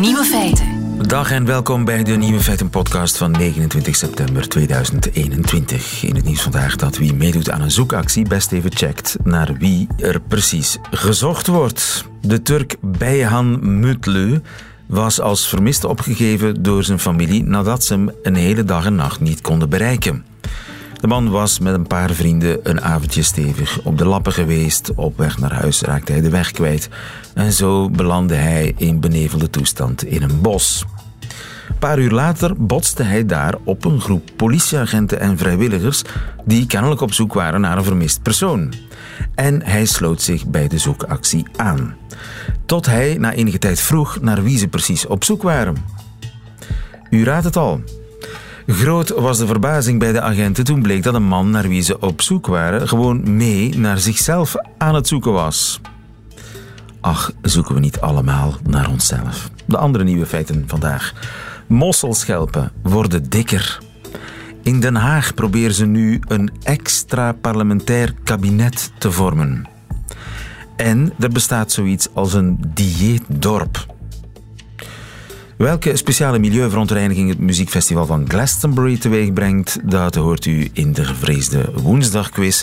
Nieuwe feiten. Dag en welkom bij de Nieuwe Feiten podcast van 29 september 2021. In het nieuws vandaag dat wie meedoet aan een zoekactie best even checkt naar wie er precies gezocht wordt. De Turk Beyhan Mutleu was als vermist opgegeven door zijn familie nadat ze hem een hele dag en nacht niet konden bereiken. De man was met een paar vrienden een avondje stevig op de lappen geweest. Op weg naar huis raakte hij de weg kwijt. En zo belandde hij in benevelde toestand in een bos. Een paar uur later botste hij daar op een groep politieagenten en vrijwilligers die kennelijk op zoek waren naar een vermist persoon. En hij sloot zich bij de zoekactie aan. Tot hij na enige tijd vroeg naar wie ze precies op zoek waren. U raadt het al. Groot was de verbazing bij de agenten toen bleek dat een man naar wie ze op zoek waren gewoon mee naar zichzelf aan het zoeken was. Ach, zoeken we niet allemaal naar onszelf. De andere nieuwe feiten vandaag. Mosselschelpen worden dikker. In Den Haag proberen ze nu een extra parlementair kabinet te vormen. En er bestaat zoiets als een dieetdorp. Welke speciale milieuverontreiniging het muziekfestival van Glastonbury teweeg brengt, dat hoort u in de gevreesde woensdagquiz.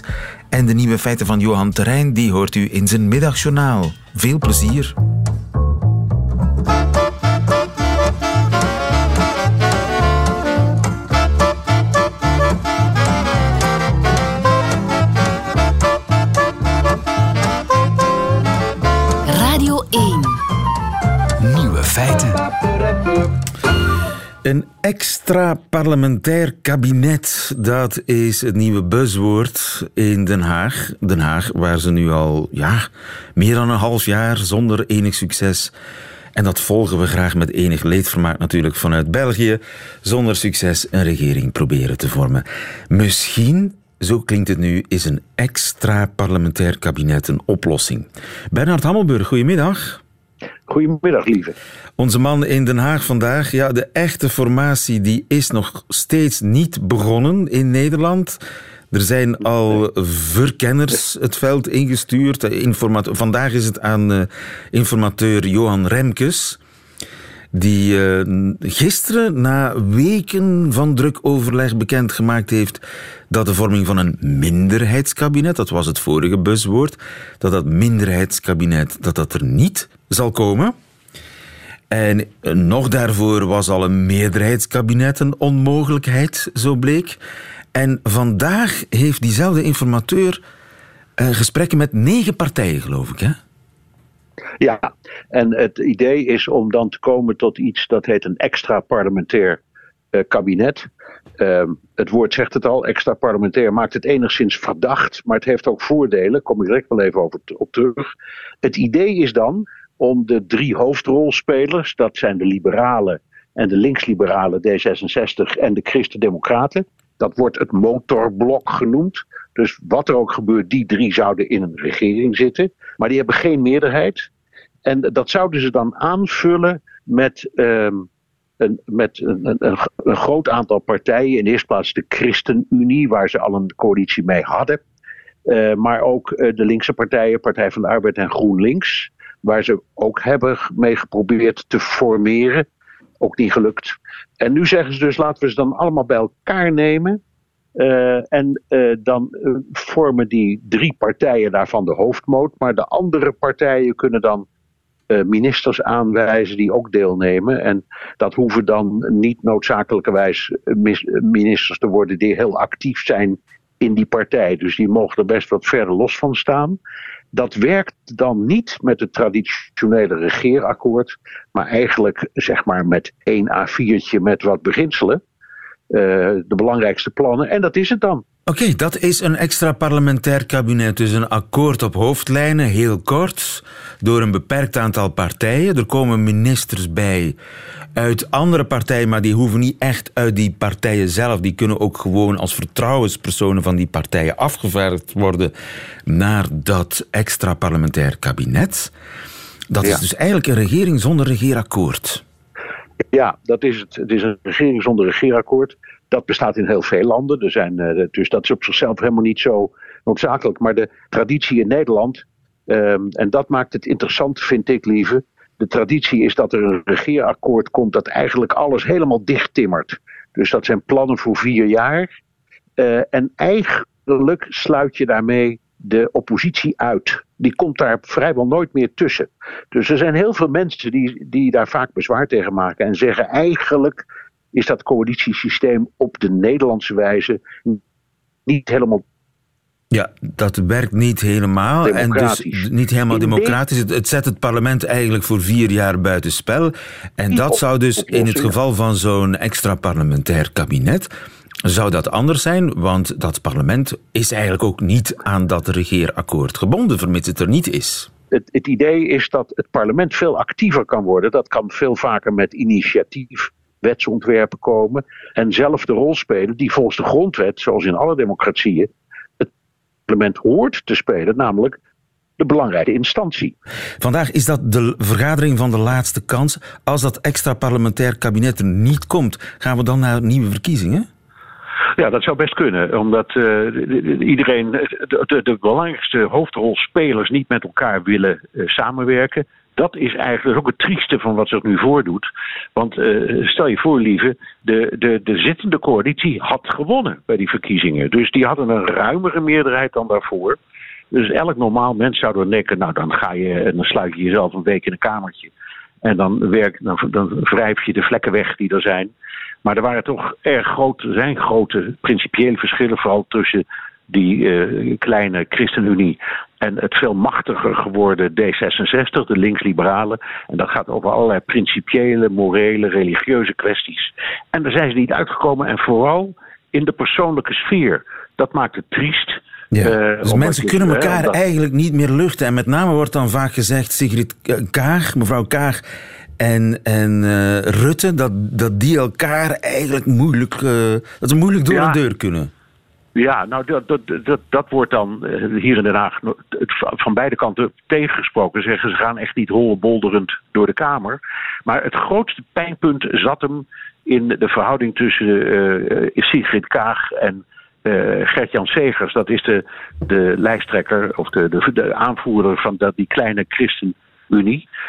En de nieuwe feiten van Johan Terrein, die hoort u in zijn middagjournaal. Veel plezier. Een extra parlementair kabinet, dat is het nieuwe buzzwoord in Den Haag. Den Haag, waar ze nu al ja, meer dan een half jaar zonder enig succes. En dat volgen we graag met enig leedvermaak natuurlijk vanuit België. Zonder succes een regering proberen te vormen. Misschien, zo klinkt het nu, is een extra parlementair kabinet een oplossing. Bernard Hammelburg, goedemiddag. Goedemiddag, lieve. Onze man in Den Haag vandaag, ja, de echte formatie die is nog steeds niet begonnen in Nederland. Er zijn al verkenners het veld ingestuurd. Informat Vandaag is het aan uh, informateur Johan Remkes. Die uh, gisteren na weken van druk overleg bekendgemaakt heeft dat de vorming van een minderheidskabinet, dat was het vorige buzzwoord, dat dat minderheidskabinet dat dat er niet zal komen. En nog daarvoor was al een meerderheidskabinet een onmogelijkheid, zo bleek. En vandaag heeft diezelfde informateur uh, gesprekken met negen partijen, geloof ik, hè? Ja, en het idee is om dan te komen tot iets dat heet een extra parlementair uh, kabinet. Uh, het woord zegt het al, extra parlementair maakt het enigszins verdacht, maar het heeft ook voordelen, kom ik direct wel even over op terug. Het idee is dan om de drie hoofdrolspelers, dat zijn de liberalen en de linksliberalen D66 en de Christen-Democraten. Dat wordt het motorblok genoemd. Dus wat er ook gebeurt, die drie zouden in een regering zitten. Maar die hebben geen meerderheid. En dat zouden ze dan aanvullen met, um, met een, een, een, groot aantal partijen. In de eerste plaats de ChristenUnie, waar ze al een coalitie mee hadden. Uh, maar ook uh, de linkse partijen, Partij van de Arbeid en GroenLinks. Waar ze ook hebben mee geprobeerd te formeren. Ook niet gelukt. En nu zeggen ze dus: laten we ze dan allemaal bij elkaar nemen. Uh, en dan vormen die drie partijen daarvan de hoofdmoot. Maar de andere partijen kunnen dan ministers aanwijzen die ook deelnemen. En dat hoeven dan niet noodzakelijkerwijs ministers te worden die heel actief zijn in die partij. Dus die mogen er best wat verder los van staan. Dat werkt dan niet met het traditionele regeerakkoord, maar eigenlijk zeg maar met één A4'tje met wat beginselen. Uh, de belangrijkste plannen. En dat is het dan. Oké, okay, dat is een extra parlementair kabinet. Dus een akkoord op hoofdlijnen, heel kort, door een beperkt aantal partijen. Er komen ministers bij uit andere partijen, maar die hoeven niet echt uit die partijen zelf. Die kunnen ook gewoon als vertrouwenspersonen van die partijen afgevaardigd worden naar dat extra parlementair kabinet. Dat ja. is dus eigenlijk een regering zonder regeerakkoord. Ja, dat is het. Het is een regering zonder regeerakkoord. Dat bestaat in heel veel landen. Er zijn, uh, dus dat is op zichzelf helemaal niet zo noodzakelijk. Maar de traditie in Nederland, um, en dat maakt het interessant, vind ik lieve, de traditie is dat er een regeerakkoord komt dat eigenlijk alles helemaal dichttimmert. Dus dat zijn plannen voor vier jaar. Uh, en eigenlijk sluit je daarmee de oppositie uit. Die komt daar vrijwel nooit meer tussen. Dus er zijn heel veel mensen die, die daar vaak bezwaar tegen maken en zeggen eigenlijk is dat coalitiesysteem op de Nederlandse wijze niet helemaal ja, dat werkt niet helemaal. En dus niet helemaal democratisch. Het, het, zet het parlement eigenlijk voor vier jaar buitenspel. En dat zou dus in het geval van zo'n extra parlementair kabinet. Zou dat anders zijn? Want dat parlement is eigenlijk ook niet aan dat regeerakkoord gebonden, vermits het er niet is. Het, het idee is dat het parlement veel actiever kan worden. Dat kan veel vaker met initiatief wetsontwerpen komen en zelf de rol spelen die volgens de grondwet, zoals in alle democratieën, het parlement hoort te spelen, namelijk de belangrijke instantie. Vandaag is dat de vergadering van de laatste kans. Als dat extra parlementair kabinet er niet komt, gaan we dan naar nieuwe verkiezingen? Ja, dat zou best kunnen, omdat uh, iedereen, de, de, de, belangrijkste hoofdrolspelers niet met elkaar willen uh, samenwerken dat is eigenlijk ook het trieste van wat zich nu voordoet. Want stel je voor, lieve, de, de, de zittende coalitie had gewonnen bij die verkiezingen. Dus die hadden een ruimere meerderheid dan daarvoor. Dus elk normaal mens zou dan denken, nou dan ga je en dan sluit je jezelf een week in een kamertje. En dan, werk, dan wrijf je de vlekken weg die er zijn. Maar er waren toch erg grote, zijn grote principiële verschillen, vooral tussen die uh, kleine ChristenUnie en het veel machtiger geworden D66, de linksliberalen. En dat gaat over allerlei principiële, morele, religieuze kwesties. En daar zijn ze niet uitgekomen en vooral in de persoonlijke sfeer. Dat maakt het triest. Ja, uh, dus mensen kunnen elkaar eigenlijk niet meer luchten. En met name wordt dan vaak gezegd, Sigrid Kaag, mevrouw Kaag en, en uh, Rutte, dat, dat die elkaar eigenlijk moeilijk, uh, dat ze moeilijk door ja. een deur kunnen. Ja, nou dat, dat, dat, dat wordt dan eh, hier in Den Haag van beide kanten tegengesproken. Zeggen ze gaan echt niet bolderend door de Kamer. Maar het grootste pijnpunt zat hem in de verhouding tussen uh, Sigrid Kaag en uh, Gert-Jan Segers. Dat is de, de lijsttrekker of de, de, de aanvoerder van dat, die kleine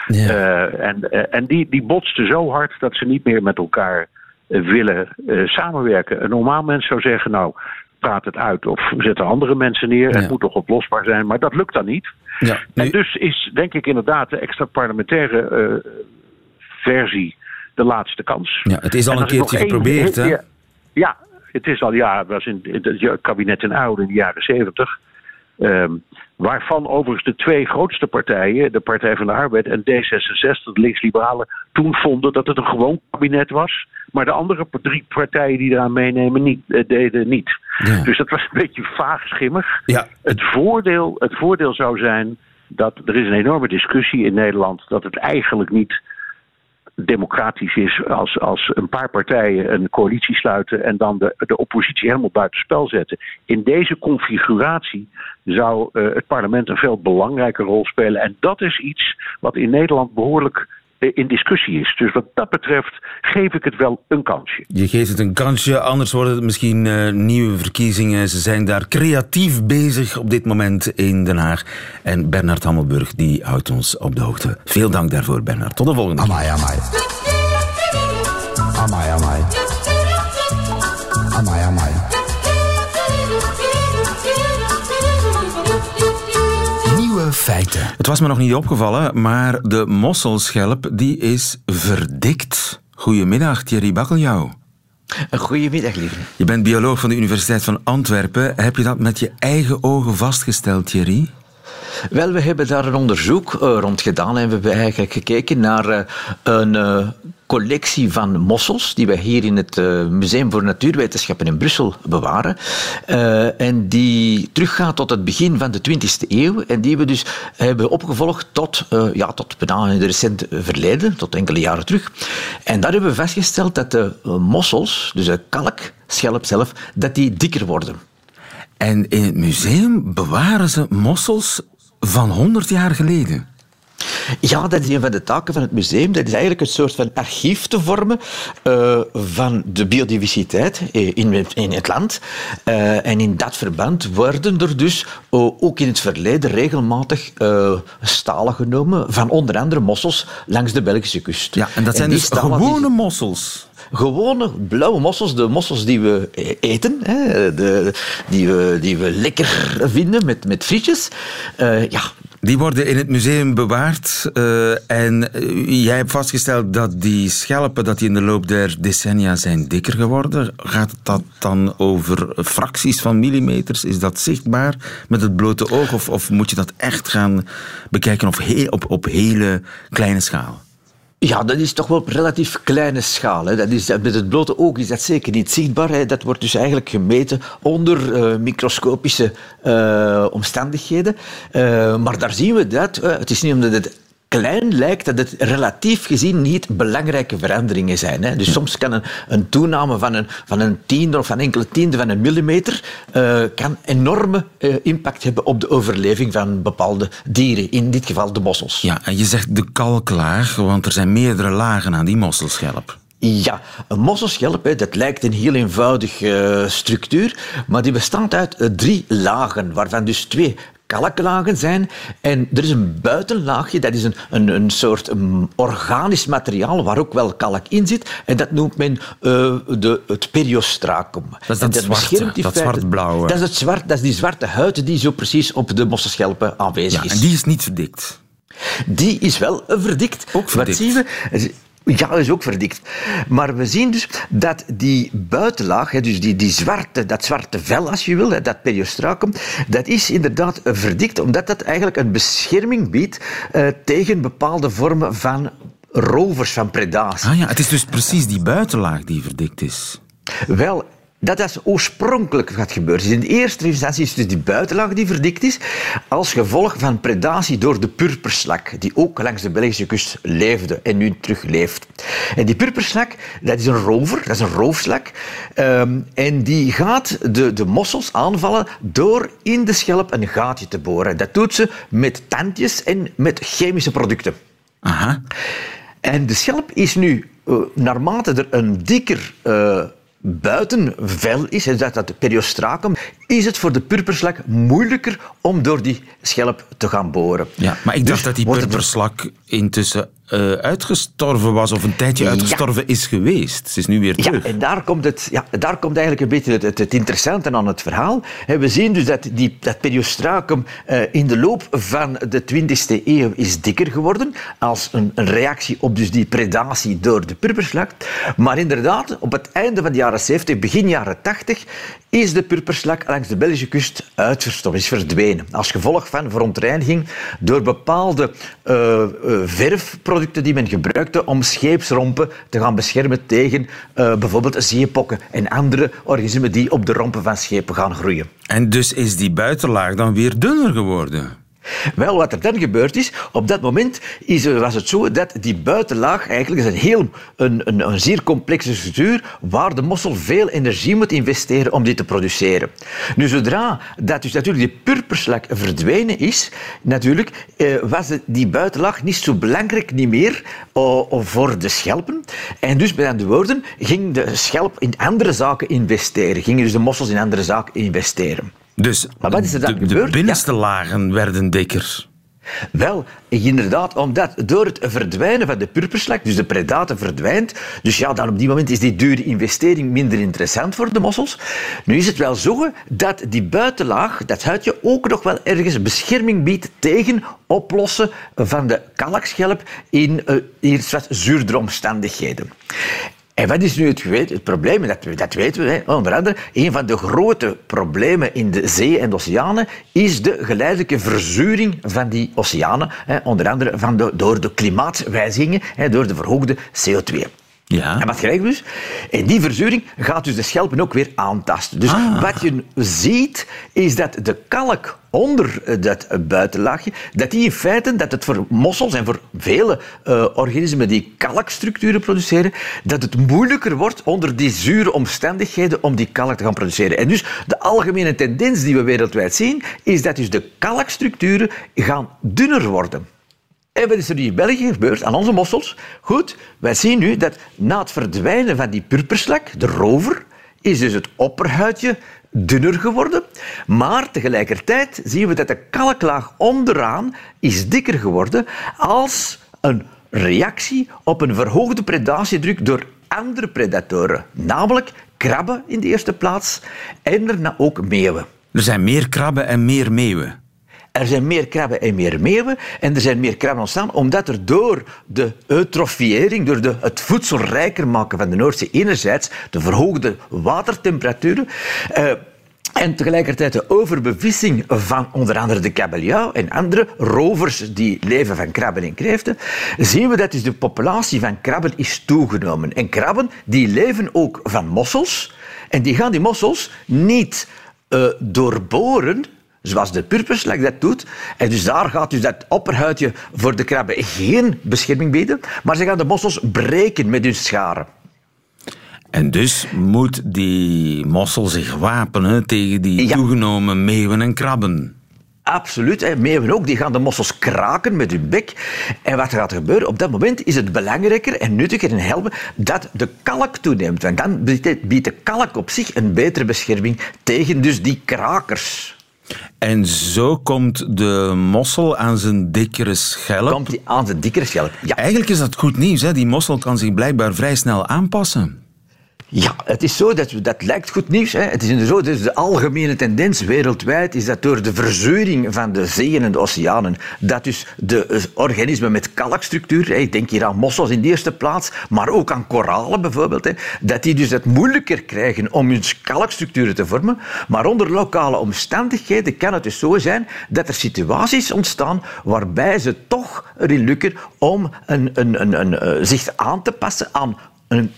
Ja. Uh, en en die, die botste zo hard dat ze niet meer met elkaar willen samenwerken. Een normaal mens zou zeggen, nou, praat het uit of zet er andere mensen neer. Het moet toch oplosbaar zijn, maar dat lukt dan niet. Ja, En dus is denk ik inderdaad de extra parlementaire uh, versie de laatste kans. Ja, het is al een keertje geprobeerd, hè? Ja, het is al, ja, het was in het kabinet in Oude in de jaren zeventig. Um, waarvan overigens de twee grootste partijen, de Partij van de Arbeid en D66, de links-liberalen, toen vonden dat het een gewoon kabinet was. Maar de andere drie partijen die eraan meenemen niet, eh, deden niet. Dus dat was een beetje vaag schimmig. Ja. Het, voordeel, het voordeel zou zijn dat er is een enorme discussie in Nederland dat het eigenlijk niet democratisch is als, als een paar partijen een coalitie sluiten en dan de, de oppositie helemaal buitenspel zetten. In deze configuratie zou uh, het parlement een veel belangrijke rol spelen. En dat is iets wat in Nederland behoorlijk eh, in discussie is. Dus wat dat betreft geef ik het wel een kansje. Je geeft het een kansje, anders worden het misschien uh, nieuwe verkiezingen. Ze zijn daar creatief bezig op dit moment in Den Haag. En Bernard Hammelburg die houdt ons op de hoogte. Veel dank daarvoor, Bernard. Tot de volgende keer. Amai, amai. Amai, amai. Amai, amai. Feiten. Het was me nog niet opgevallen, maar de mosselschelp die is verdikt. Goedemiddag, Thierry Bakkeljauw. Goedemiddag, lieve. Je bent bioloog van de Universiteit van Antwerpen. Heb je dat met je eigen ogen vastgesteld, Thierry? Wel, we hebben daar een onderzoek uh, rond gedaan en we hebben eigenlijk gekeken naar uh, een uh, collectie van mossels die wij hier in het Museum voor Natuurwetenschappen in Brussel bewaren. en die teruggaat tot het begin van de 20e eeuw. En die we dus hebben opgevolgd tot, ja, tot het recent verleden, tot enkele jaren terug. En daar hebben we vastgesteld dat de mossels, dus de kalk, schelp zelf, dat die dikker worden. En in het museum bewaren ze mossels van 100 jaar geleden. Ja, dat is een van de taken van het museum. Dat is eigenlijk een soort van archief te vormen uh, van de biodiversiteit in, in het land. Uh, en in dat verband worden er dus ook in het verleden regelmatig stalen genomen van onder andere mossels langs de Belgische kust. Ja, en dat zijn dus gewone mossels gewone blauwe mossels, de mossels die we eten, hè, de, die, we, die we lekker vinden met, met frietjes. Uh, ja, die worden in het museum bewaard. Uh, en uh, jij hebt vastgesteld dat die schelpen dat die in de loop der decennia zijn dikker geworden. Gaat dat dan over fracties van millimeters? Is dat zichtbaar met het blote oog? Of, of moet je dat echt gaan bekijken op, op hele kleine schaal? Ja, dat is toch wel op relatief kleine schaal. Hè. Dat is, met het blote oog is dat zeker niet zichtbaar. Hè. Dat wordt dus eigenlijk gemeten onder uh, microscopische uh, omstandigheden. Uh, maar daar zien we dat. het is niet omdat het klein lijkt dat het relatief gezien niet belangrijke veranderingen zijn. Hè. Dus soms kan een, een, toename van een, van een tiende of van enkele tiende van een millimeter uh, kan enorme uh, impact hebben op de overleving van bepaalde dieren, in dit geval de mossels. Ja, en je zegt de kalklaag, want er zijn meerdere lagen aan die mosselschelp. Ja, een mosselschelp, dat lijkt een heel eenvoudige uh, structuur, maar die bestaat uit drie lagen, waarvan dus twee kalklagen zijn. En er is een buitenlaagje, dat is een, een, een soort organisch materiaal waar ook wel kalk in zit. En dat noemt men uh, de, het periostracum. Dat is dat, dat zwarte, dat zwart-blauwe. Dat is, het zwart, dat is die zwarte huid die zo precies op de mosselschelpen aanwezig ja, is. En die is niet verdikt. Die is wel verdikt. Ook verdikt. Wat zien we? Ja, is ook verdikt. Maar we zien dus dat die buitenlaag, dus die, die zwarte, dat zwarte vel, als je wil, dat periostracum, dat is inderdaad verdikt, omdat dat eigenlijk een bescherming biedt uh, tegen bepaalde vormen van rovers, van predatie. Ah ja, het is dus precies die buitenlaag die verdikt is. Wel, dat is oorspronkelijk gaat gebeuren. Dus in de eerste instantie is het dus die buitenlaag die verdikt is, als gevolg van predatie door de purperslak, die ook langs de Belgische kust leefde en nu terug leeft. En die purperslak, dat is een rover, dat is een roofslak, um, en die gaat de, de mossels aanvallen door in de schelp een gaatje te boren. Dat doet ze met tandjes en met chemische producten. Aha. En de schelp is nu, uh, naarmate er een dikker... Uh, buitenvel is, dat, dat periostracum, is het voor de purperslak moeilijker om door die schelp te gaan boren. Ja, maar ik dacht dus dat die purperslak intussen uh, uitgestorven was of een tijdje uitgestorven is geweest. Ze is nu weer terug. Ja, en daar komt, het, ja, daar komt eigenlijk een beetje het, het, het interessante aan het verhaal. We zien dus dat die, dat periostracum uh, in de loop van de 20e eeuw is dikker geworden als een, een reactie op dus die predatie door de purperslak. Maar inderdaad, op het einde van de jaren 70, begin jaren 80, is de purperslak langs de Belgische kust uitverstorven, is verdwenen. Als gevolg van verontreiniging door bepaalde uh, verfproducten die men gebruikte om scheepsrompen te gaan beschermen tegen uh, bijvoorbeeld zeepokken en andere organismen die op de rompen van schepen gaan groeien. En dus is die buitenlaag dan weer dunner geworden? Wel, wat er dan gebeurd is, op dat moment is, was het zo dat die buitenlaag eigenlijk is een, heel, een, een, zeer complexe structuur waar de mossel veel energie moet investeren om dit te produceren. Nu, zodra dat dus natuurlijk die purperslak verdwenen is, natuurlijk, eh, was die buitenlaag niet zo belangrijk niet meer uh, voor de schelpen. En dus, met andere woorden, ging de schelp in andere zaken investeren. Gingen dus de mossels in andere zaken investeren. Dus maar wat is er dan de, gebeurd? de binnenste ja. lagen werden dikker. Wel, inderdaad, omdat door het verdwijnen van de purperslak, dus de predator verdwijnt, dus ja, dan op die moment is die dure investering minder interessant voor de mossels. Nu is het wel zo dat die buitenlaag, dat huidje, ook nog wel ergens bescherming biedt tegen oplossen van de kalkschelp in uh, zuurdere omstandigheden. En wat is nu het, het probleem? Dat, dat weten we. Hè. Onder andere, een van de grote problemen in de zee en de oceanen is de geleidelijke verzuring van die oceanen. Hè. Onder andere van de, door de klimaatwijzigingen, hè, door de verhoogde CO2. Ja. En wat krijgen we dus? En die verzuring gaat dus de schelpen ook weer aantasten. Dus ah. wat je ziet, is dat de kalk onder dat buitenlaagje, dat die in feite, dat het voor mossels en voor vele uh, organismen die kalkstructuren produceren, dat het moeilijker wordt onder die zure omstandigheden om die kalk te gaan produceren. En dus de algemene tendens die we wereldwijd zien, is dat dus de kalkstructuren gaan dunner worden. En wat is er nu in België gebeurd aan onze mossels? Goed, wij zien nu dat na het verdwijnen van die purperslak, de rover, is dus het opperhuidje dunner geworden. Maar tegelijkertijd zien we dat de kalklaag onderaan is dikker geworden als een reactie op een verhoogde predatiedruk door andere predatoren. Namelijk krabben in de eerste plaats en daarna ook meeuwen. Er zijn meer krabben en meer meeuwen. Er zijn meer krabben en meer meeuwen. En er zijn meer krabben ontstaan omdat er door de eutrofiëring, door de, het voedselrijker maken van de Noordzee enerzijds, de verhoogde watertemperaturen, uh, en tegelijkertijd de overbevissing van onder andere de kabeljauw en andere rovers die leven van krabben en kreeften, zien we dat dus de populatie van krabben is toegenomen. En krabben die leven ook van mossels. En die gaan die mossels niet uh, doorboren, zoals de purperslak dat doet. En dus daar gaat dus dat opperhuidje voor de krabben geen bescherming bieden, maar ze gaan de mossels breken met hun scharen. En dus moet die mossel zich wapenen tegen die toegenomen meeuwen en krabben. Absoluut. Hè. Meeuwen ook, die gaan de mossels kraken met hun bek. En wat gaat er gebeuren? Op dat moment is het belangrijker en nuttiger en helpen dat de kalk toeneemt. Want dan biedt de kalk op zich een betere bescherming tegen dus die krakers. En zo komt de mossel aan zijn dikkere schelp. Komt hij aan zijn dikkere schelp, ja. Eigenlijk is dat goed nieuws. Hè? Die mossel kan zich blijkbaar vrij snel aanpassen. Ja, het is zo, dat, dat lijkt goed nieuws. Hè. Het is zo, dus de algemene tendens wereldwijd is dat door de verzuring van de zeeën en de oceanen, dat dus de organismen met kalkstructuur, ik denk hier aan mossels in de eerste plaats, maar ook aan koralen bijvoorbeeld, hè, dat die dus het moeilijker krijgen om hun kalkstructuren te vormen. Maar onder lokale omstandigheden kan het dus zo zijn dat er situaties ontstaan waarbij ze toch erin lukken om een, een, een, eh, zich aan te passen aan een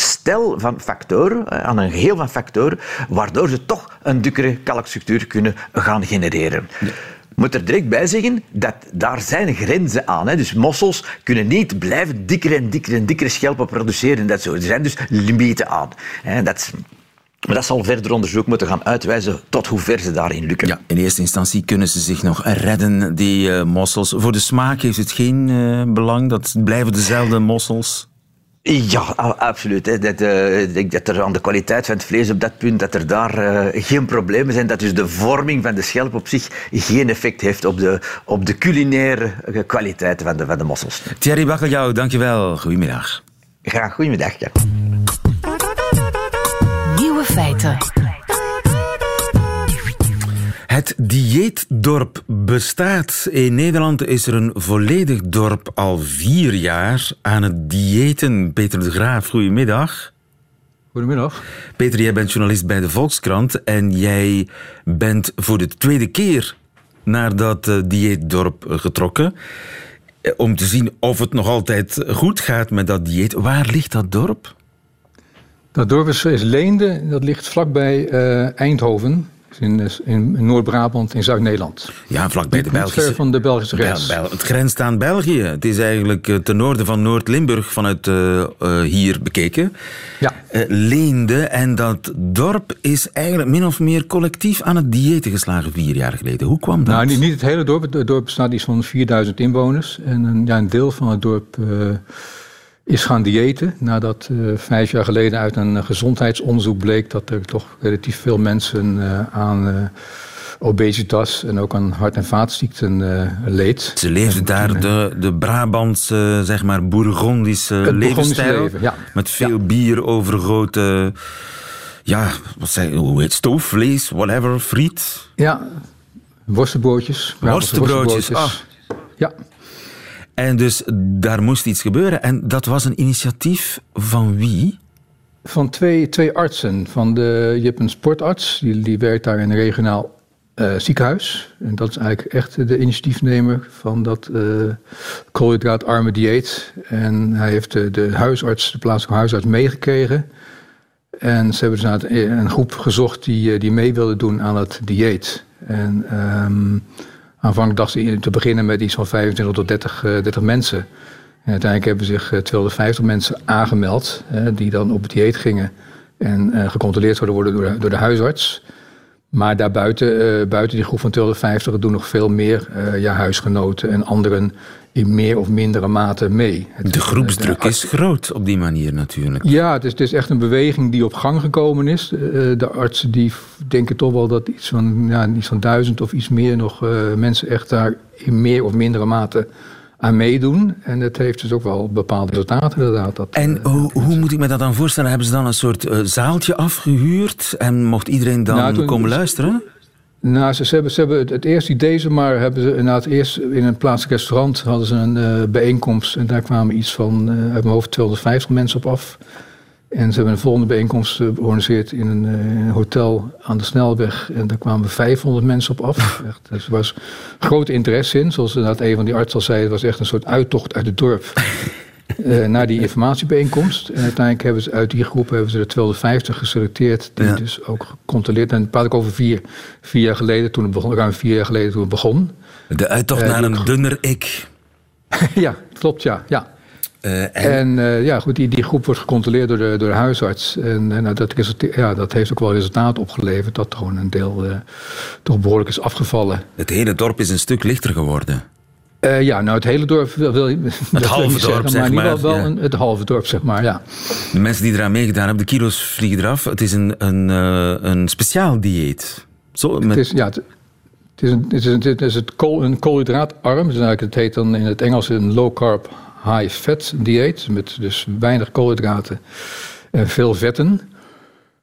stel van factoren, eh, aan een geheel van factoren, waardoor ze toch een dikkere kalkstructuur kunnen gaan genereren. Ik moet er direct bij zeggen dat daar zijn grenzen aan. Hè. Dus mossels kunnen niet blijven dikker en dikker en dikkere schelpen produceren. Dat zo. Er zijn dus limieten aan. Hè. Dat maar dat zal verder onderzoek moeten gaan uitwijzen tot hoe ver ze daarin lukken. Ja, in eerste instantie kunnen ze zich nog redden, die uh, mossels. Voor de smaak heeft het geen uh, belang, dat blijven dezelfde mossels. Ja, absoluut. Dat, uh, ik denk dat er aan de kwaliteit van het vlees op dat punt dat er daar uh, geen problemen zijn. Dat dus de vorming van de schelp op zich geen effect heeft op de, op de culinaire kwaliteit van de, van de mossels. Thierry Bakkeljauw, dankjewel. Goedemiddag. Graag, goedemiddag. Ja. Nieuwe feiten. Het dieetdorp bestaat. In Nederland is er een volledig dorp al vier jaar aan het diëten. Peter de Graaf, goedemiddag. Goedemiddag. Peter, jij bent journalist bij de Volkskrant en jij bent voor de tweede keer naar dat eh, dieetdorp getrokken. Eh, om te zien of het nog altijd goed gaat met dat dieet. Waar ligt dat dorp? Dat dorp is, Leende, dat ligt vlakbij uh, Eindhoven in, in Noord-Brabant, in Zuid-Nederland. Ja, vlakbij de Belgische... van de Belgische grens. Bel, het grenst aan België. Het is eigenlijk eh, ten noorden van Noord-Limburg vanuit uh, uh, hier bekeken. Ja. Uh, Leende. En dat dorp is eigenlijk min of meer collectief aan het diëten geslagen vier jaar geleden. Hoe kwam dat? Nou, niet, niet het hele dorp. Het dorp bestaat iets van 4000 inwoners. En een, ja, een deel van het dorp is gaan diëten. Nadat uh, vijf jaar geleden uit een gezondheidsonderzoek bleek dat er toch relatief veel mensen uh, aan uh, obesitas en ook aan hart- en vaatziekten leed. Ze leefden daar de, de Brabantse, zeg maar, Bourgondische levensstijl. Leven, ja. Met veel ja. bier, overgrote, ja, wat zei, hoe heet stoofvlees, whatever, friet. Ja, worstenbroodjes. Worstenbroodjes, ah. Ja. En dus daar moest iets gebeuren. En dat was een initiatief van wie? Van twee, twee artsen. Van de, je hebt een sportarts, die, die werkt daar in een regionaal uh, ziekenhuis. En dat is eigenlijk echt de initiatiefnemer van dat uh, koolhydraatarme dieet. En hij heeft de, de huisarts, de plaatselijke huisarts meegekregen. En ze hebben dus een, een groep gezocht die, die mee wilde doen aan het dieet. En... Um, Aanvankelijk dachten ze te beginnen met iets van 25 tot 30, uh, 30 mensen. En uiteindelijk hebben zich 250 eh, mensen aangemeld, die dan op dieet gingen en uh, gecontroleerd zouden worden door door de huisarts. Maar daarbuiten, uh, buiten die groep van 250 doen nog veel meer uh, ja, huisgenoten en anderen in meer of mindere mate mee. de groepsdruk is groot op die manier natuurlijk. Ja, het is, het is echt een beweging die op gang gekomen is. de artsen die denken toch wel dat iets van, ja, iets van duizend of iets meer nog mensen echt daar in meer of mindere mate aan meedoen. En het heeft dus ook wel bepaalde resultaten inderdaad. Dat, en uh, hoe, moet ik me dat dan voorstellen? Hebben ze dan een soort uh, zaaltje afgehuurd en mocht iedereen dan nou, toen, komen luisteren? Nou, ze, ze, hebben, ze hebben het, eerste idee, ze maar hebben ze inderdaad eerst in een plaatselijk restaurant hadden ze een uh, bijeenkomst en daar kwamen iets van uit mijn hoofd 250 mensen op af. En ze hebben een volgende bijeenkomst georganiseerd in een, een, hotel aan de snelweg. En daar kwamen 500 mensen op af. Echt, dus er was groot interesse in. Zoals inderdaad een van die artsen al zei, het was echt een soort uittocht uit het dorp. uh, naar die informatiebijeenkomst. En uiteindelijk hebben ze uit die groep hebben ze er 250 geselecteerd. Die ja. dus ook gecontroleerd. En praat ik over vier, vier jaar geleden, toen het begon, ruim vier jaar geleden toen het begon. De uittocht uh, naar een dunner ik. ja, klopt, ja. ja. Uh, en, en uh, ja, goed, die, die groep wordt gecontroleerd door de, door de huisarts. En, en dat, ja, dat heeft ook wel resultaat opgeleverd dat gewoon een deel uh, toch behoorlijk is afgevallen. Het hele dorp is een stuk lichter geworden. ja, nou het hele dorp wil, wil het halve zeggen, dorp, zeg maar. maar. Wel ja. een, het halve dorp, zeg maar, ja. De mensen die eraan meegedaan hebben, de kilo's vliegen eraf. Het is een, een, een speciaal dieet. Zo, met... het is, ja, het, het is, een, het is, een, het is het kool, een koolhydraatarm. Dus eigenlijk, het heet dan in het Engels een low carb high-fat dieet, met dus weinig koolhydraten en veel vetten.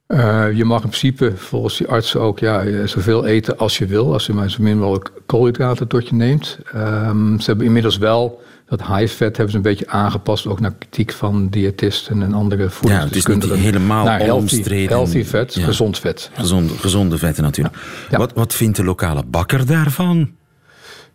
Uh, je mag in principe volgens die artsen ook ja, zoveel eten als je wil, als je maar zo min mogelijk koolhydraten tot je neemt. Um, ze hebben inmiddels wel dat high-fat hebben ze een beetje aangepast, ook naar kritiek van diëtisten en andere voedingsdeskundigen. Ja, het is niet helemaal naar healthy, omstreden. healthy vet, Ja. gezond vet. Gezonde, gezonde vetten natuurlijk. Ja. Wat, wat vindt de lokale bakker daarvan?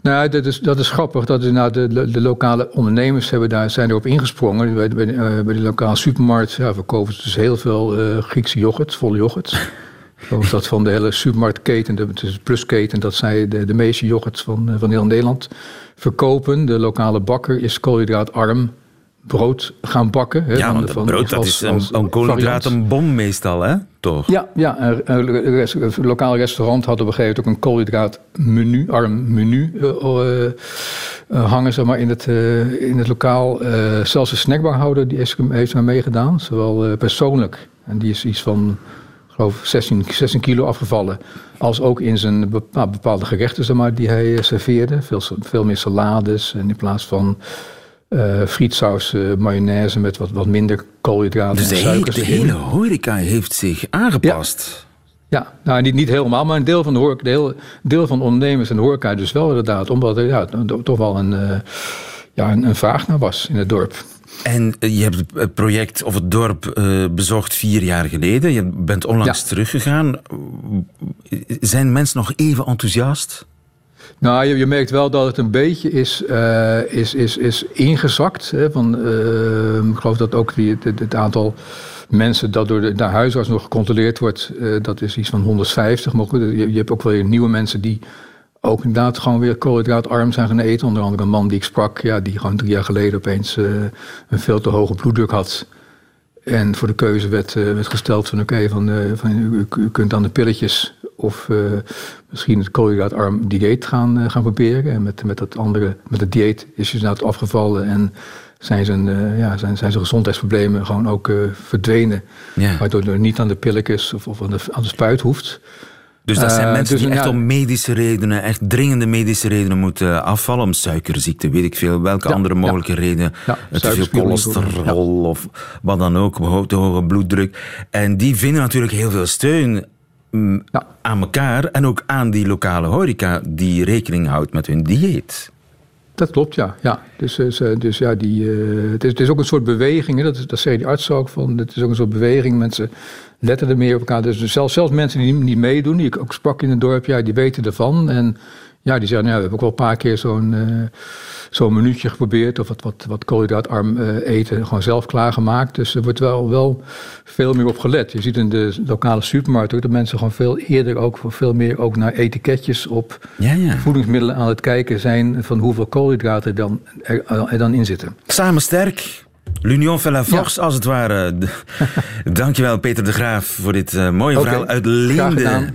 Nou, dat is, dat is grappig. Dat is, nou, de, de, lokale ondernemers hebben daar, zijn erop ingesprongen. Bij, bij, uh, bij de lokale supermarkt ja, verkopen ze dus heel veel uh, Griekse yoghurt, volle yoghurt. Zoals dat van de hele supermarktketen, de, de plusketen, dat zij de, de meeste yoghurt van, van heel Nederland verkopen. De lokale bakker is koolhydraatarm brood gaan bakken. Hè, ja, want van, brood dat is een, een koolhydratenbom meestal, hè? Toch? Ja, ja een, een, een, lokaal restaurant had op een gegeven moment ook een koolhydraatmenu, arm menu uh, uh, uh, hangen zeg maar, in, het, in het lokaal. zelfs de snackbarhouder die heeft, heeft er meegedaan, zowel persoonlijk. En die is iets van, geloof 16, 16 kilo afgevallen. Als ook in zijn bepaalde gerechten zeg maar, die hij serveerde. Veel, veel meer salades en in plaats van... Uh, frietsaus, uh, mayonaise met wat, wat minder koolhydraten dus en suikers. de hele horeca heeft zich aangepast. Ja, ja. nou niet, niet helemaal, maar een deel van de, horeca, deel, deel van de ondernemers en de horeca dus wel inderdaad. Omdat er ja, toch wel een, uh, ja, een, een, vraag naar was in het dorp. En je hebt het project of het dorp bezocht vier jaar geleden. Je bent onlangs ja. teruggegaan. Zijn mensen nog even enthousiast? Nou, je, je, merkt wel dat het een beetje is, uh, is, is, is ingezakt. Hè, van, uh, ik geloof dat ook die, het, aantal mensen dat door de, de huisarts nog gecontroleerd wordt, uh, dat is iets van 150. Maar je, hebt ook wel weer nieuwe mensen die ook inderdaad gewoon weer koolhydraatarm zijn gaan eten. Onder andere een man die ik sprak, ja, die gewoon drie jaar geleden opeens een veel te hoge bloeddruk had. En voor de keuze werd, werd gesteld van oké, okay, van, van u, u kunt aan de pilletjes of uh, misschien het koolhydraatarm dieet gaan, uh, gaan proberen. En met, met dat andere, met het dieet is je nou afgevallen en zijn zijn, uh, ja, zijn, zijn zijn gezondheidsproblemen gewoon ook verdwenen. Ja. Waardoor je niet aan de pilletjes of, of aan, de, aan de spuit hoeft. Dus dat zijn mensen dus, die echt ja, om medische redenen, echt dringende medische redenen moeten afvallen. Om suikerziekte, weet ik veel. Welke ja, andere mogelijke ja. redenen. te veel cholesterol of wat dan ook. Te hoge bloeddruk. En die vinden natuurlijk heel veel steun ja. aan elkaar en ook aan die lokale horeca die rekening houdt met hun dieet. Dat klopt, ja. ja. Dus, dus, dus ja, die, uh, het, is, het is ook een soort beweging, hè. Dat, dat zei die arts ook, van, het is ook een soort beweging. Mensen letten er meer op elkaar. Dus zelfs, zelfs mensen die niet meedoen, die ik ook sprak in het dorp, ja, die weten ervan. En ja, die zeggen, nou, we hebben ook wel een paar keer zo'n uh, zo'n minuutje geprobeerd. Of wat, wat, wat koolhydraatarm uh, eten gewoon zelf klaargemaakt. Dus er wordt wel, wel veel meer op gelet. Je ziet in de lokale supermarkt ook dat mensen gewoon veel eerder ook veel meer ook naar etiketjes op ja, ja. voedingsmiddelen aan het kijken zijn van hoeveel koolhydraten dan, er, er dan in zitten. Samen sterk. L'Union fait la force, ja. als het ware. Dankjewel, Peter de Graaf, voor dit uh, mooie okay. verhaal uit Leende.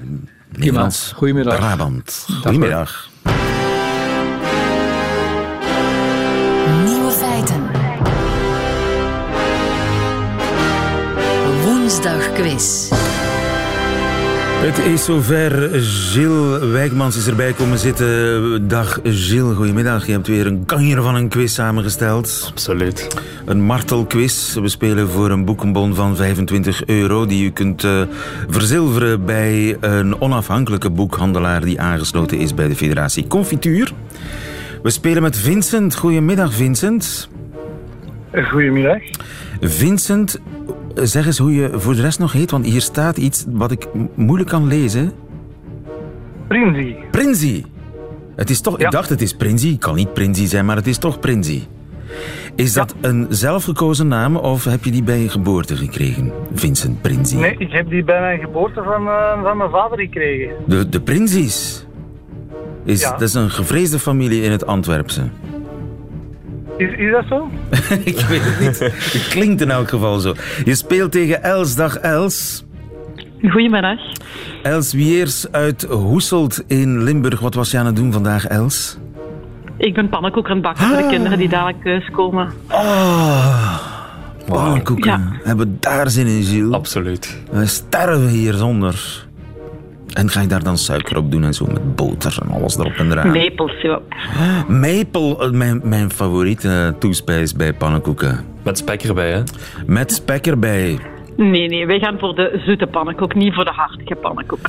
Nederlands Goedemiddag. Brabant. Goedemiddag. Nieuwe feiten. Woensdag quiz. Het is zover. Gilles Wijkmans is erbij komen zitten. Dag Gilles, goedemiddag. Je hebt weer een kanjer van een quiz samengesteld. Absoluut. Een martelquiz. We spelen voor een boekenbon van 25 euro die u kunt eh, verzilveren bij een onafhankelijke boekhandelaar die aangesloten is bij de Federatie Confituur. We spelen met Vincent. Goedemiddag Vincent. Goedemiddag. Vincent, zeg eens hoe je voor de rest nog heet, want hier staat iets wat ik moeilijk kan lezen. Prinzi. Prinzi. Het is toch, Ja. ik dacht het is Prinzi, het kan niet Prinzi zijn, maar het is toch Prinzi. Is dat een zelfgekozen naam of heb je die bij je geboorte gekregen, Vincent Prinzi? Nee, ik heb die bij mijn geboorte van, eh, van mijn vader gekregen. De, de Prinzi's. Is, Ja. Dat is een gevreesde familie in het Antwerpse. Is, is dat zo? ik weet het niet. Het klinkt in elk geval zo. Je speelt tegen Els. Dag Els. Goedemiddag. Els Wiers uit Hoeselt in Limburg. Wat was je aan het doen vandaag, Els? Ik ben pannenkoek aan het bakken voor de kinderen die dadelijk thuis komen. Oh, pannenkoeken. Ja. Hebben we daar zin in, Gilles? Absoluut. We sterven hier zonder. En ga je daar dan suiker op doen en zo met boter en alles erop en eraan? Ja. Maple, eh, mijn, mijn favoriete toespijs bij pannenkoeken. Met spek erbij, hè? Met spek erbij. Nee, nee, wij gaan voor de zoete pannenkoek, niet voor de hartige pannenkoek.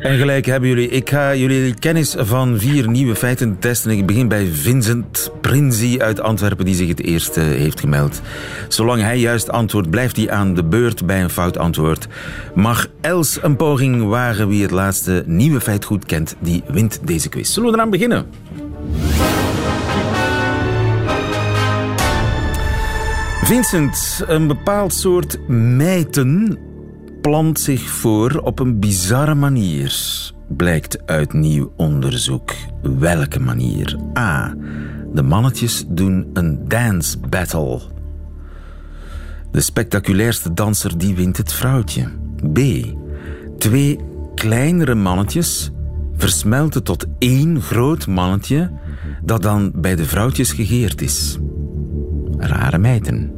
En gelijk hebben jullie. Ik ga jullie kennis van vier nieuwe feiten testen. Ik begin bij Vincent Prinzi uit Antwerpen, die zich het eerst eh, heeft gemeld. Zolang hij juist antwoordt, blijft hij aan de beurt bij een fout antwoord. Mag Els een poging wagen wie het laatste nieuwe feit goed kent, die wint deze quiz. Zullen we eraan beginnen? Vincent, een bepaald soort mijten plant zich voor op een bizarre manier, blijkt uit nieuw onderzoek. Welke manier? A. De mannetjes doen een dance battle. De spectaculairste danser die wint het vrouwtje. B. Twee kleinere mannetjes versmelten tot één groot mannetje dat dan bij de vrouwtjes gegeerd is. Rare meiden.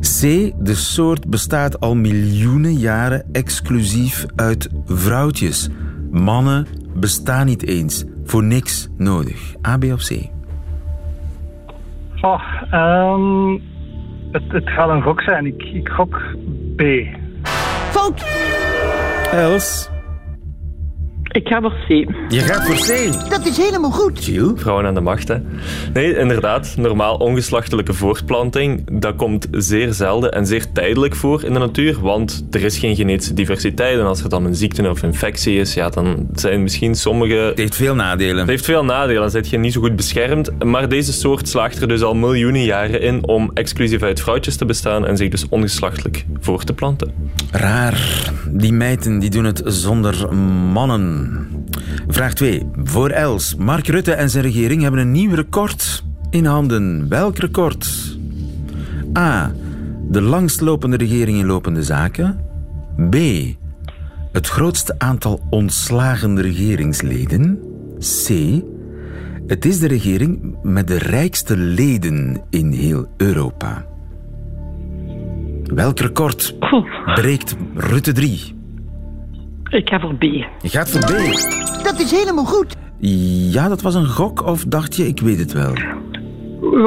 C. De soort bestaat al miljoenen jaren exclusief uit vrouwtjes. Mannen bestaan niet eens. Voor niks nodig. A, B of C? Oh, ehm, het, het gaat een gok zijn. Ik, ik gok B. Els, Ik ga voor C. je gaat voor C. Dat is helemaal goed. Gilles? Vrouwen aan de macht, hè? Nee, inderdaad. Normaal ongeslachtelijke voortplanting, dat komt zeer zelden en zeer tijdelijk voor in de natuur, want er is geen genetische diversiteit. En als er dan een ziekte of infectie is, ja, dan zijn misschien sommige... Het heeft veel nadelen. Het heeft veel nadelen, dan zit je niet zo goed beschermd. Maar deze soort slaagt er dus al miljoenen jaren in om exclusief uit vrouwtjes te bestaan en zich dus ongeslachtelijk voor te planten. Raar. Die meiden die doen het zonder mannen. Vraag 2. Voor Els. Mark Rutte en zijn regering hebben een nieuw record in handen. Welk record? A. De langstlopende regering in lopende zaken. B. Het grootste aantal ontslagen regeringsleden. C. Het is de regering met de rijkste leden in heel Europa. Welk record breekt Rutte 3? Ik ga voor B. Je gaat voor B. Dat is helemaal goed. Ja, dat was een gok of dacht je, ik weet het wel?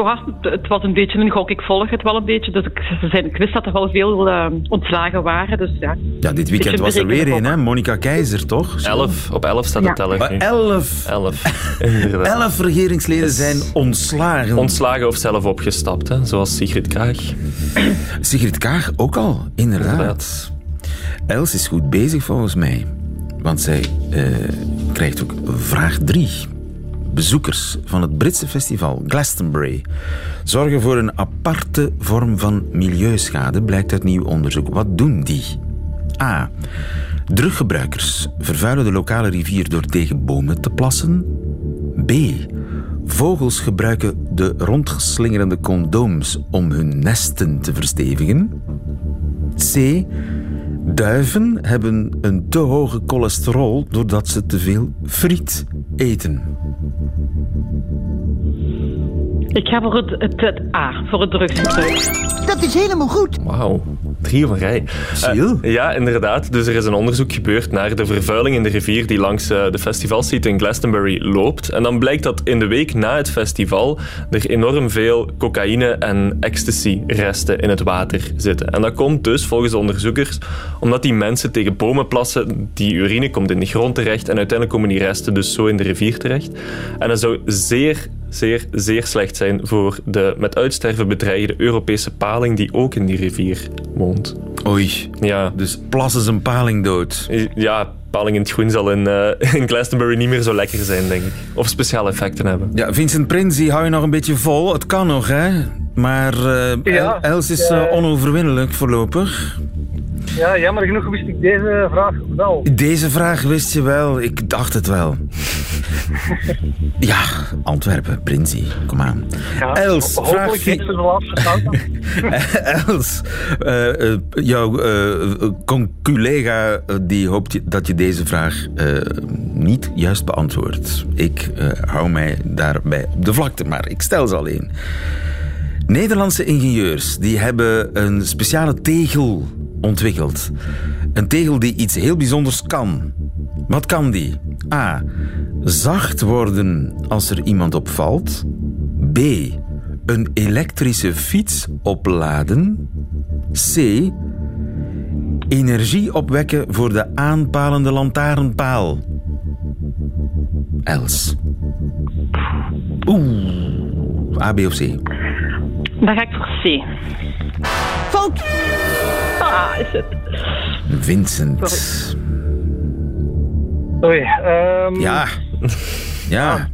Ja, het was een beetje een gok. Ik volg het wel een beetje. Dus ik, ze zijn- ik wist dat er wel veel eh, ontslagen waren. Dus ja. Ja, dit weekend was er weer een, hè? Monica Keizer, toch? Elf, op elf staat de Ja. teller Maar elf. Elf. Elf regeringsleden zijn ontslagen. Ontslagen of zelf opgestapt, hè? zoals Sigrid Kaag. Sigrid Kaag ook al, inderdaad. Inderdaad. Els is goed bezig volgens mij. Want zij eh, krijgt ook vraag 3. Bezoekers van het Britse festival Glastonbury zorgen voor een aparte vorm van milieuschade, blijkt uit nieuw onderzoek. Wat doen die? A. Druggebruikers vervuilen de lokale rivier door tegen bomen te plassen. B. Vogels gebruiken de rondgeslingerende condooms om hun nesten te verstevigen. C. Duiven hebben een te hoge cholesterol doordat ze te veel friet eten. Ik ga voor het, het, het A, voor het drugsgebruik. Dat is helemaal goed. Wauw, drie op een rij. Gilles? Eh, ja, inderdaad. Dus er is een onderzoek gebeurd naar de vervuiling in de rivier die langs eh, de festivalsite in Glastonbury loopt. En dan blijkt dat in de week na het festival er enorm veel cocaïne en ecstasy-resten in het water zitten. En dat komt dus, volgens de onderzoekers, omdat die mensen tegen bomen plassen, die urine komt in de grond terecht en uiteindelijk komen die resten dus zo in de rivier terecht. En dat zou zeer zeer, zeer slecht zijn voor de met uitsterven bedreigde Europese paling die ook in die rivier woont. Oei, Ja, dus plassen ze een paling dood. ja paling in het groen zal in, eh, in Glastonbury niet meer zo lekker zijn, denk ik. Of speciale effecten hebben. Ja, Vincent Prins, die hou je nog een beetje vol. Het kan nog, hè? Maar eh, Ja. El- Els is eh, onoverwinnelijk voorlopig. Ja, jammer genoeg wist ik deze vraag wel. Deze vraag wist je wel. Ik dacht het wel. ja, Antwerpen, Prinsie. Kom aan. Ja, Els, hopelijk vraag heeft ze de laatste. Els, eh, jouw conculega eh, die hoopt dat je deze vraag niet juist beantwoordt. Ik hou mij daarbij op de vlakte, maar ik stel ze alleen. Nederlandse ingenieurs die hebben een speciale tegel ontwikkeld. Een tegel die iets heel bijzonders kan. Wat kan die? A. Zacht worden als er iemand op valt. B. Een elektrische fiets opladen. C. Energie opwekken voor de aanpalende lantaarnpaal. Els. Oeh. A, B of C? Dan ga ik voor C. Fout. Ah, is het. Vincent. Oei, ehm Ja. Ja.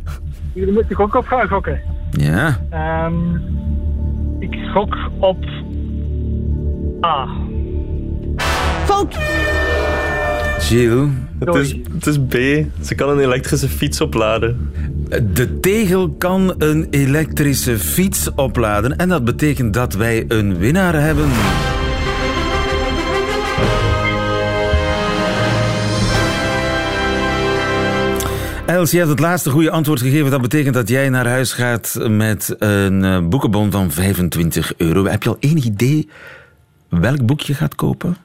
hier moet ik ook op gaan gokken. Ja. Ehm, ik gok op A. Fout. Gilles. Het is, het is B. Ze kan een elektrische fiets opladen. De tegel kan een elektrische fiets opladen. En dat betekent dat wij een winnaar hebben. Els, je hebt het laatste goede antwoord gegeven. Dat betekent dat jij naar huis gaat met een eh, boekenbon van 25 euro. Heb je al enig idee welk boek je gaat kopen?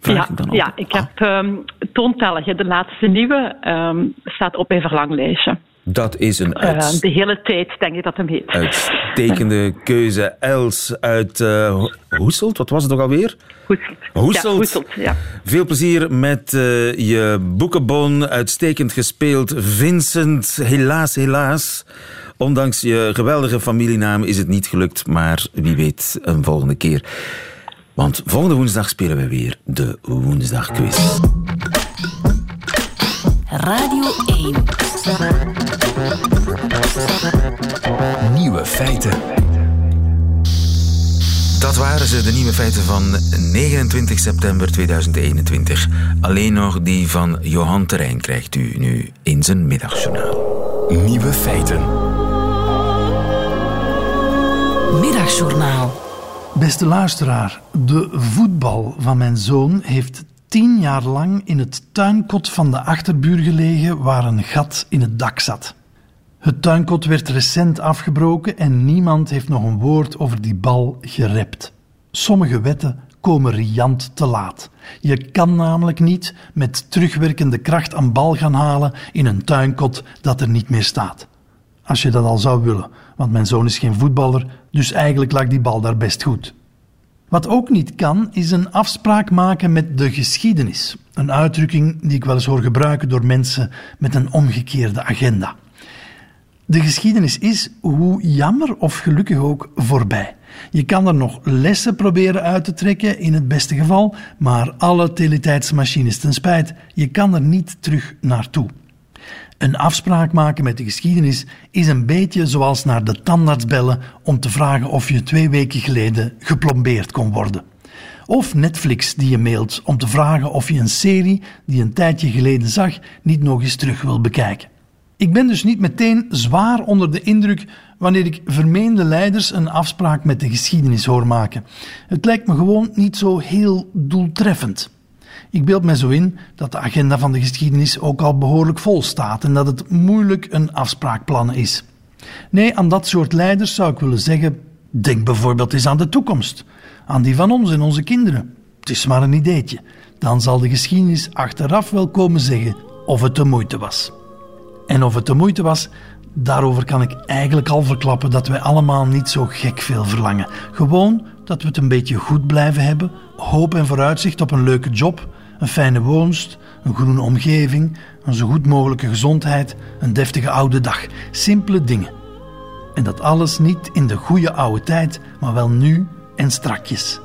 Vraag Ja, ik dan ja, ik heb ehm Toontellig, de laatste nieuwe, ehm, staat op mijn verlanglijstje. Dat is een Eh, de hele tijd denk ik dat hem heet. uitstekende keuze. Els uit eh, Ho- Hoeselt, wat was het ook alweer? Hoeselt. Hoeselt. Ja, Hoeselt, ja. Veel plezier met eh, je boekenbon. Uitstekend gespeeld. Vincent, helaas, helaas. Ondanks je geweldige familienaam is het niet gelukt. Maar wie weet een volgende keer. Want volgende woensdag spelen we weer de Woensdagquiz. Radio 1. Feiten. Dat waren ze, de nieuwe feiten van 29 september 2021. Alleen nog die van Johan Terrein krijgt u nu in zijn middagjournaal. Nieuwe feiten. Middagjournaal. Beste luisteraar, de voetbal van mijn zoon heeft tien jaar lang in het tuinkot van de achterbuur gelegen waar een gat in het dak zat. Het tuinkot werd recent afgebroken en niemand heeft nog een woord over die bal gerept. Sommige wetten komen riant te laat. Je kan namelijk niet met terugwerkende kracht een bal gaan halen in een tuinkot dat er niet meer staat. Als je dat al zou willen, want mijn zoon is geen voetballer, dus eigenlijk lag die bal daar best goed. Wat ook niet kan, is een afspraak maken met de geschiedenis. Een uitdrukking die ik wel eens hoor gebruiken door mensen met een omgekeerde agenda. De geschiedenis is, hoe jammer of gelukkig ook, voorbij. Je kan er nog lessen proberen uit te trekken, in het beste geval, maar alle teletijdsmachines ten spijt, je kan er niet terug naartoe. Een afspraak maken met de geschiedenis is een beetje zoals naar de tandarts bellen om te vragen of je twee weken geleden geplombeerd kon worden. Of Netflix die je mailt om te vragen of je een serie die je een tijdje geleden zag niet nog eens terug wil bekijken. Ik ben dus niet meteen zwaar onder de indruk wanneer ik vermeende leiders een afspraak met de geschiedenis hoor maken. Het lijkt me gewoon niet zo heel doeltreffend. Ik beeld mij zo in dat de agenda van de geschiedenis ook al behoorlijk vol staat en dat het moeilijk een afspraak plannen is. Nee, aan dat soort leiders zou ik willen zeggen: denk bijvoorbeeld eens aan de toekomst, aan die van ons en onze kinderen. Het is maar een ideetje. Dan zal de geschiedenis achteraf wel komen zeggen of het de moeite was. En of het de moeite was, daarover kan ik eigenlijk al verklappen dat wij allemaal niet zo gek veel verlangen. Gewoon dat we het een beetje goed blijven hebben, hoop en vooruitzicht op een leuke job, een fijne woonst, een groene omgeving, een zo goed mogelijke gezondheid, een deftige oude dag. Simpele dingen. En dat alles niet in de goede oude tijd, maar wel nu en strakjes.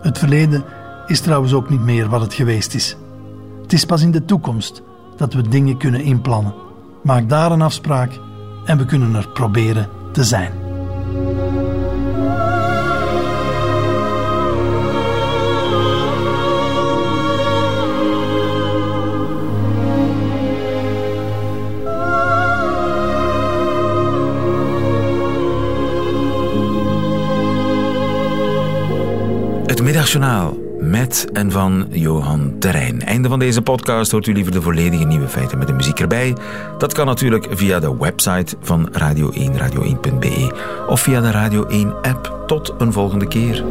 Het verleden is trouwens ook niet meer wat het geweest is. Het is pas in de toekomst dat we dingen kunnen inplannen. Maak daar een afspraak en we kunnen er proberen te zijn. Het Middagjournaal met en van Johan Terrein. Einde van deze podcast hoort u liever de volledige nieuwe feiten met de muziek erbij. Dat kan natuurlijk via de website van Radio 1, radio1.be of via de Radio 1 app. Tot een volgende keer.